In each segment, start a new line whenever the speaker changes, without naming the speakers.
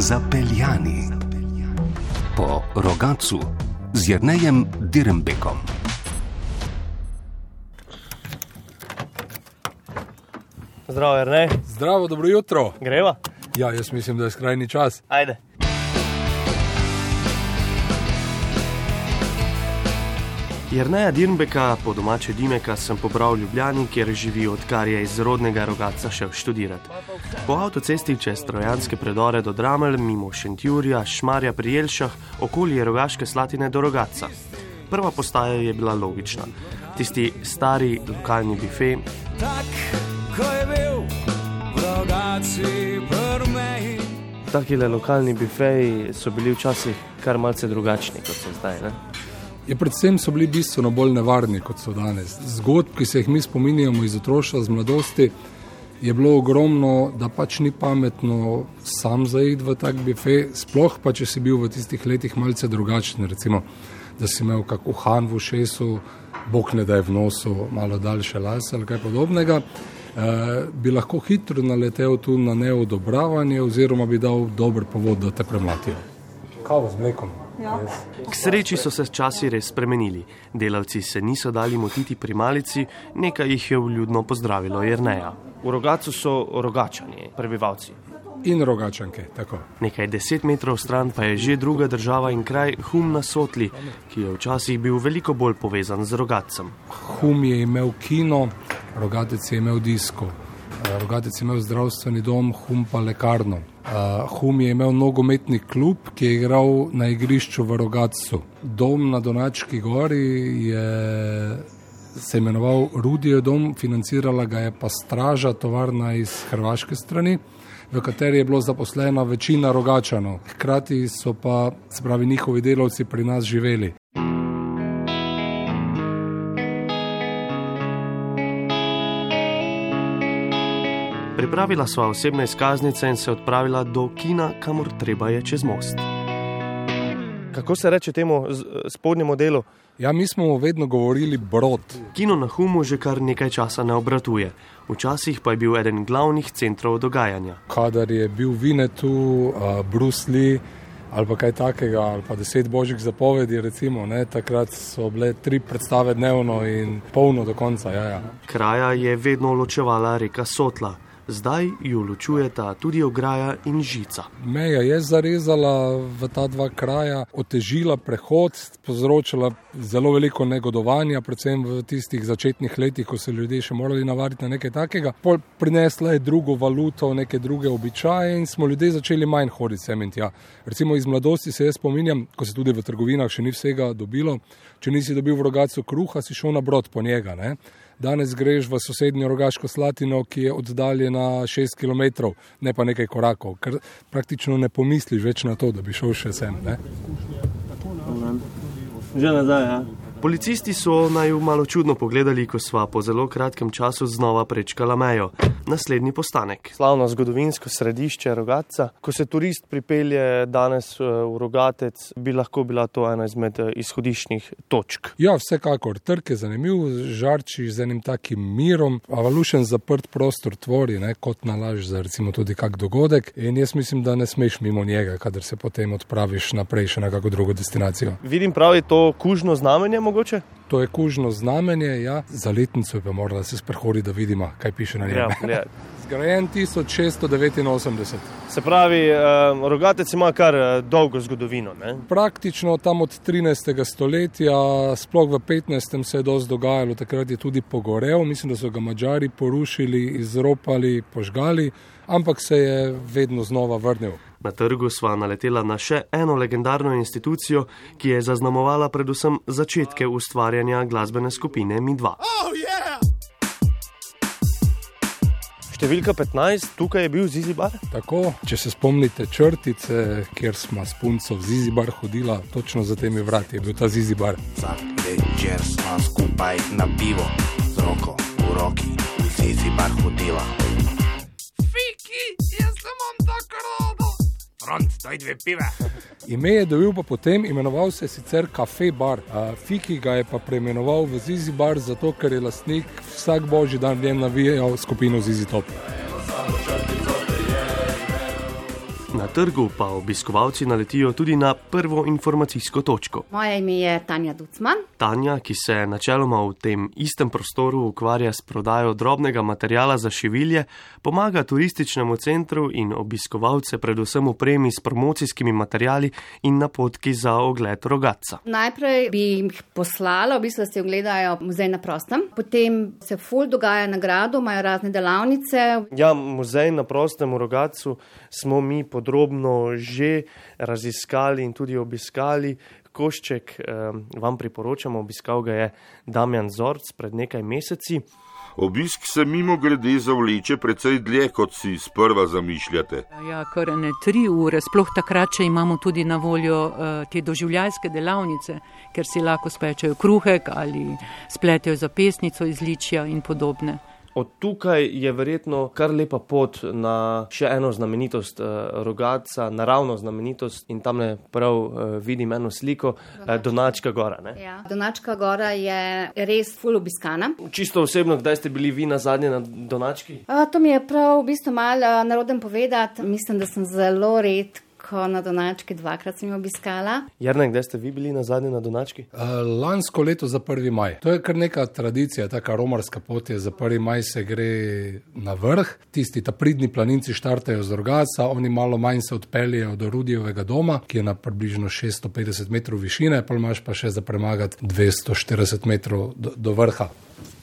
Zapeljani po rogacu z Jrnejem Dirembekom.
Zdravo, Jrnej.
Zdravo, dobro jutro.
Greva?
Ja, jaz mislim, da je skrajni čas.
Ajde. Jrneja Dirnbeka, po domače Dimeka, sem pobral v Ljubljani, kjer živi odkar je iz rodnega rogaca šel študirati. Po avtocesti čez trojanske predore do Dramelj, mimo Šentjurja, Šmarja pri Jelšah, okoli rogaške slatine do rogaca. Prva postaja je bila logična. Tisti stari lokalni bife,
tak, ko je bil v rogaci prmeji.
Taki lokalni bifeji so bili včasih kar malce drugačni kot so zdaj. Ne?
Je predvsem so bili bistveno bolj nevarni kot so danes. Zgodb, ki se jih mi spominjamo iz otroštva, z mladosti, je bilo ogromno, da pač ni pametno sam zaid v tak bife, sploh pa če si bil v tistih letih malce drugačen. Recimo, da si imel kako han v ušesu, bog ne da je v nosu malo daljše lase ali kaj podobnega. Uh, bi lahko hitro naletel tu na neodobravanje, oziroma bi dal dober povod, da te premlatijo. Kavo z mlekom.
K sreči so se časi res spremenili. Delavci se niso dali motiti pri malici, nekaj jih je vljudno pozdravilo Jrneja. V rogacu so rogačani, prebivalci.
In rogačanke, tako.
Nekaj deset metrov stran pa je že druga država in kraj Hum na Sotli, ki je včasih bil veliko bolj povezan z rogacem.
Hum je imel kino, rogatec je imel disko, rogatec je imel zdravstveni dom, hum pa lekarno. Uh, hum je imel nogometni klub, ki je igral na igrišču v Rogacu. Dom na Donački gori je se imenoval Rudijo dom, financirala ga je pa straža, tovarna iz hrvaške strani, v kateri je bilo zaposlena večina rogačanov. Hkrati so pa, se pravi, njihovi delavci pri nas živeli.
Pripravila sva osebne izkaznice in se odpravila do kina, kamor treba je čez most. Kako se reče temu spodnjemu delu?
Ja, mi smo vedno govorili brod.
Kino na Humu že kar nekaj časa ne obratuje. Včasih pa je bil eden glavnih centrov dogajanja.
Kadar je bil Vinetu, Lee ali pa kaj takega, ali pa deset božjih zapovedi, recimo, ne, takrat so bile tri predstave dnevno in polno do konca. Ja, ja.
Kraja je vedno ločevala reka Sotla. Zdaj ju ločujeta tudi ograja in žica.
Meja je zarezala v ta dva kraja, otežila prehod, povzročila zelo veliko negodovanja, predvsem v tistih začetnih letih, ko se ljudje še morali navaditi na nekaj takega. Pol prinesla je drugo valuto, neke druge običaje in smo ljudje začeli manj hoditi sem in tja. Recimo iz mladosti se jaz spominjam, ko se tudi v trgovinah še ni vsega dobilo, če nisi dobil v rogacu kruha, si šel na brod po njega. Ne? Danes greš v sosednjo rogaško slatino, ki je oddaljena 6 km, ne pa nekaj korakov, ker praktično ne pomisliš več na to, da bi šel še sem. Ne?
Že nazaj, ja. Policisti so naj malo čudno pogledali, ko sva po zelo kratkem času znova prečkala mejo. Naslednji postanek. Slavno zgodovinsko središče Rogaca. Ko se turist pripelje danes v Rogatec, bi lahko bila to ena izmed izhodiščnih točk.
Ja, vsekakor. Trg je zanimiv, žarči z enim takim mirom, avalušen zaprt prostor tvori, ne, kot nalaž za recimo tudi kak dogodek. In jaz mislim, da ne smeš mimo njega, kadar se potem odpraviš naprej še na kako drugo destinacijo.
Vidim pravi to kužno znamenje mogoče?
To je kužno znamenje, ja. za letnico pa morala se sprehoditi, da vidimo, kaj piše na njej.
Ja, ja.
Zgrajen 1689.
Se pravi, eh, rogatec ima kar eh, dolgo zgodovino. Ne?
Praktično tam od 13. stoletja, sploh v 15. se je dosti dogajalo, takrat je tudi pogorel, mislim, da so ga Mačari porušili, izropali, požgali, ampak se je vedno znova vrnil.
Na trgu sva naletela na še eno legendarno institucijo, ki je zaznamovala predvsem začetke ustvarjanja glasbene skupine Mi-2.
Oh, yeah!
Številka 15, tukaj je bil Zizibar.
Tako, če se spomnite črtice, kjer smo s punco v Zizibar hodila, točno za temi vrati je bil ta Zizibar.
Vsak večer smo skupaj na pivo, z roko v roki, v Zizibar hodila.
Fiki, jaz sem vam tako rado.
Front, daj dve pive.
Ime je dobil pa potem, imenoval se je sicer Cafe Bar. A, Fiki ga je pa preimenoval v Zizi Bar, zato ker je lastnik vsak božji dan v njem navijal skupino Zizi Top.
Na trgu pa obiskovalci naletijo tudi na prvo informacijsko točko.
Moje ime je Tanja Ducman.
Tanja, ki se načeloma v tem istem prostoru ukvarja s prodajo drobnega materijala za šivilje, pomaga turističnemu centru in obiskovalce predvsem opremi s promocijskimi materijali in napotki za ogled rogaca.
Najprej bi jih poslala, v bistvu si ogledajo muzej na prostem, potem se ful dogaja na gradu, imajo razne delavnice.
Ja, muzej na prostem v rogacu smo mi podrobno že raziskali in tudi obiskali. Košček eh, vam priporočamo, obiskal ga je Damjan Zorc pred nekaj meseci.
Obisk se mimo grede zavleče precej dlje, kot si sprva zamišljate.
Ja, kar ne tri ure, sploh takrat, če imamo tudi na voljo uh, te doživljajske delavnice, ker si lahko spečejo kruhek ali spletejo zapestnico iz ličja in podobne.
Od tukaj je verjetno kar lepa pot na še eno znamenitost uh, rogaca, naravno znamenitost in tam ne prav uh, vidim eno sliko, uh, Donačka gora. Ne?
Ja. Donačka gora je res ful obiskana.
Čisto osebno, kdaj ste bili vi na zadnje na Donački?
A, to mi je prav v bistvu malo narodem povedati. Mislim, da sem zelo redko na Donački dvakrat sem jo obiskala.
Jarno, kdaj ste vi bili na zadnje na Donački?
Uh, lansko leto za 1. maj. To je kar neka tradicija, taka romarska pot je za 1. maj se gre na vrh. Tisti ta pridni planinci štartajo z Rogaca, oni malo manj se odpeljejo do Rudijevega doma, ki je na približno 650 metrov višine, pa imaš pa še za premagati 240 metrov do, do vrha.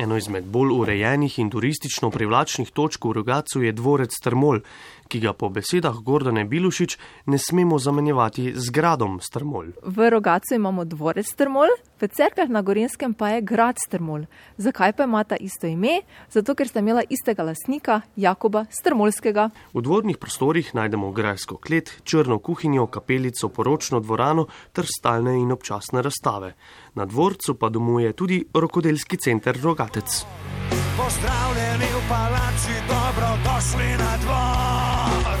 Eno izmed bolj urejenih in turistično privlačnih točk v Rogacu je dvorec Strmol, ki ga po besedah Gordone Bilušič ne smemo zamenjevati z gradom Strmol.
V Rogacu imamo dvorec Strmol, v cerkvah na Gorenskem pa je grad Strmol. Zakaj pa ima ta isto ime? Zato, ker sta imela istega lasnika, Jakoba Strmolskega.
V dvornih prostorih najdemo grajsko klet, črno kuhinjo, kapelico, poročno dvorano ter stalne in občasne razstave. Na dvorcu pa domuje tudi rokodelski center Rogatec.
Pozdravljeni v palači, dobrodošli na dvor.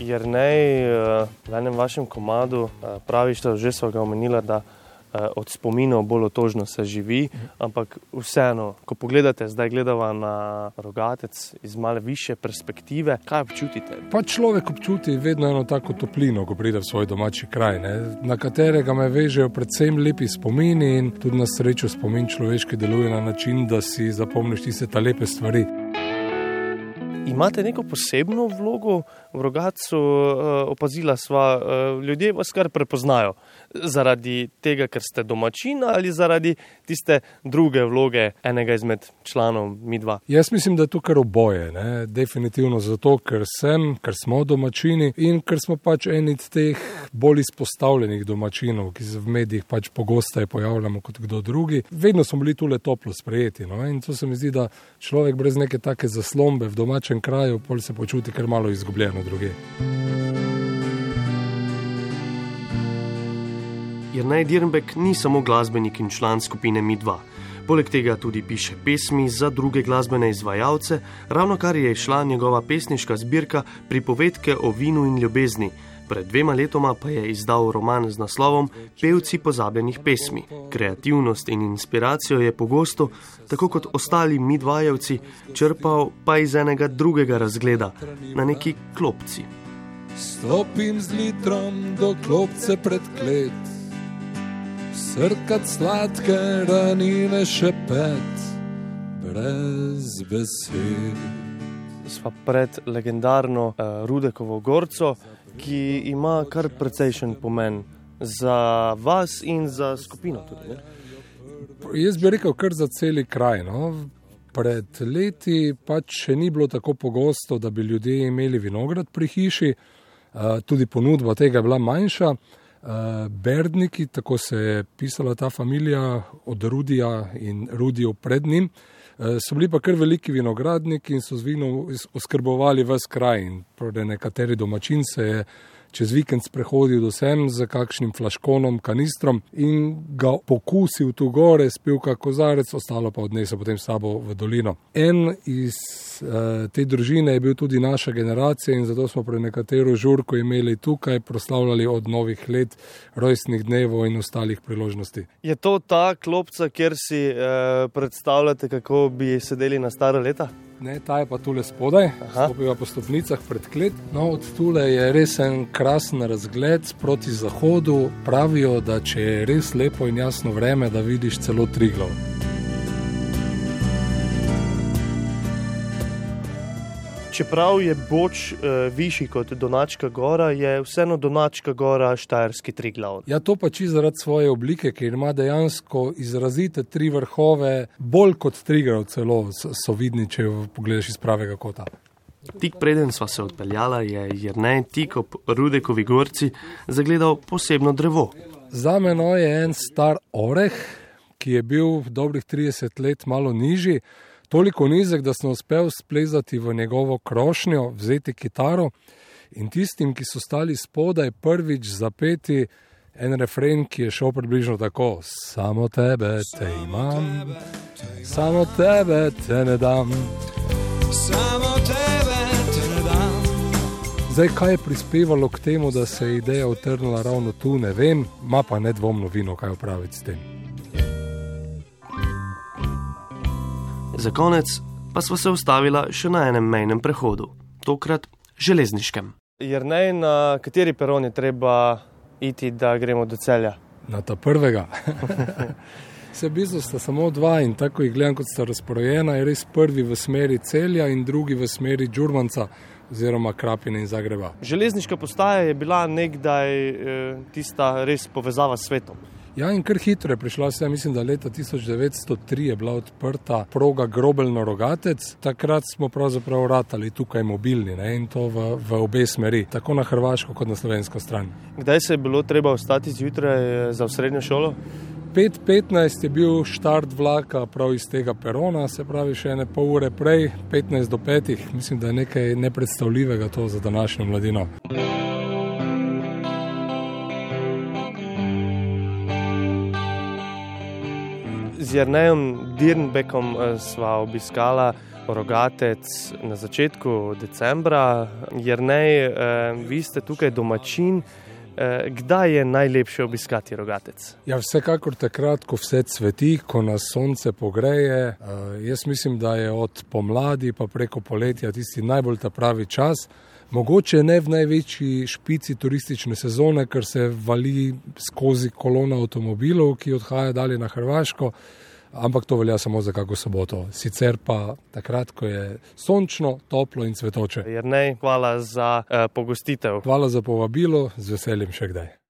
Jer ne, v enem vašem komadu praviš, da že so ga omenila, da od spominov bolj otožno se živi, ampak vseeno, ko pogledate, zdaj gledava na rogatec iz malo više perspektive, kaj občutite?
Pa človek občuti vedno eno tako toplino, ko pride v svoj domači kraj, ne? na katerega me vežejo predvsem lepi spomini in tudi na srečo spomin človeški deluje na način, da si zapomniš tiste lepe stvari.
Imate neko posebno vlogo v rogacu, opazila sva, ljudje vas kar prepoznajo zaradi tega, ker ste domačina ali zaradi tiste druge vloge enega izmed članov midva?
Jaz mislim, da je to kar oboje. Ne? Definitivno zato, ker sem, ker smo domačini in ker smo pač eni od teh bolj izpostavljenih domačinov, ki se v medijih pač pogosteje pojavljamo kot kdo drugi. Vedno smo bili tule toplo sprejeti. No? In to se mi zdi, da človek brez neke take zaslombe v domačem kraju, pol se počuti kar malo izgubljeno druge.
Jrnej Dirnbek ni samo glasbenik in član skupine Mi2. Poleg tega tudi piše pesmi za druge glasbene izvajalce, ravno kar je šla njegova pesniška zbirka Pripovedke o vinu in ljubezni. Pred dvema letoma pa je izdal roman z naslovom Pevci pozabljenih pesmi. Kreativnost in inspiracijo je pogosto, tako kot ostali midvajevci, črpal pa iz enega drugega razgleda, na neki klopci.
Stopim z litrom do klopce pred klet srkat sladke ranine še pet, brez besed.
Sva pred legendarno uh, Rudekovo gorco, ki ima kar precejšen pomen za vas in za skupino. Tudi, ne?
Jaz bi rekel, kar za cel kraj. No? Pred leti pač še ni bilo tako pogosto, da bi ljudje imeli vinograd pri hiši, uh, tudi ponudba tega je bila manjša. Uh, Berdniki, tako se je pisala ta familija od Rudija in Rudijo pred njim, uh, so bili pa kar veliki vinogradniki in so z vinom oskrbovali vse kraj. In nekateri domačin se je čez vikend sprehodil do sem z kakšnim flaškonom, kanistrom in ga pokusil tu gore, spil kak kozarec, ostalo pa odnesel potem sabo v dolino. En iz eh, te družine je bil tudi naša generacija in zato smo pre nekatero žurko imeli tukaj, proslavljali od novih let, rojstnih dnevov in ostalih priložnosti.
Je to ta klopca, kjer si eh, predstavljate, kako bi sedeli na stara leta?
Ne, ta je pa tule spodaj, stopiva po stopnicah pred klet. No, od tule je res en krasen razgled proti zahodu. Pravijo, da če je res lepo in jasno vreme, da vidiš celo Triglav.
Čeprav je boč eh, višji kot Donačka gora, je vseeno Donačka gora Štajerski Triglav.
Ja, to pa čisto zaradi svoje oblike, ker ima dejansko izrazite tri vrhove, bolj kot Triglav, celo so, vidni, če jo pogledaš iz pravega kota.
Tik preden sva se odpeljala, je Jrnej tik ob Rudekovi gorci zagledal posebno drevo.
Za menoj je en star oreh, ki je bil dobrih 30 let malo nižji, toliko nizek, da sem uspel splezati v njegovo krošnjo, vzeti kitaro in tistim, ki so stali spodaj, prvič zapeti en refren, ki je šel približno tako: Samo tebe te imam, samo tebe te ne dam.
Samo tebe te ne dam.
Zdaj, kaj je prispevalo k temu, da se je ideja utrnila ravno tu, ne vem, ima pa nedvomno vino, kaj opraviti s tem.
Za konec pa sva se ustavila še na enem mejnem prehodu, tokrat železniškem. Jrnej, na kateri peron je treba iti, da gremo do celja?
Na ta prvega. Se v bistvu sta samo dva in tako jih gledam, kot sta razporejena, je res prvi v smeri celja in drugi v smeri Džurmanca oziroma Krapine in Zagreba.
Železniška postaja je bila nekdaj eh, tista res povezava s svetom.
Ja, in kar hitro je prišla, se mislim, da leta 1903 je bila odprta proga Grobelno-Rogatec. Takrat smo pravzaprav ratali tukaj mobilni ne, in to v, v obe smeri, tako na hrvaško kot na slovensko stran.
Kdaj se je bilo treba vstati zjutraj eh, za srednjo šolo?
5.15 je bil štart vlaka prav iz tega perona, se pravi še ene pol ure prej, 15 do 5, mislim, da je nekaj nepredstavljivega to za današnjo mladino.
Z Jrnejem Dirnbekom eh, sva obiskala Rogatec na začetku decembra. Jrnej, eh, vi ste tukaj domačin. Eh, Kdaj je najlepše obiskati Rogatec?
Ja, vsekakor takrat, ko vse cveti, ko nas sonce pogreje. Jaz mislim, da je od pomladi pa preko poletja tisti najbolj ta pravi čas. Mogoče ne v največji špici turistične sezone, ker se vali skozi kolona avtomobilov, ki odhaja dalje na Hrvaško, ampak to velja samo za kako soboto. Sicer pa takrat, ko je sončno, toplo in cvetoče.
Jrnej, hvala za uh, pogostitev.
Hvala za povabilo, z veseljem še kdaj.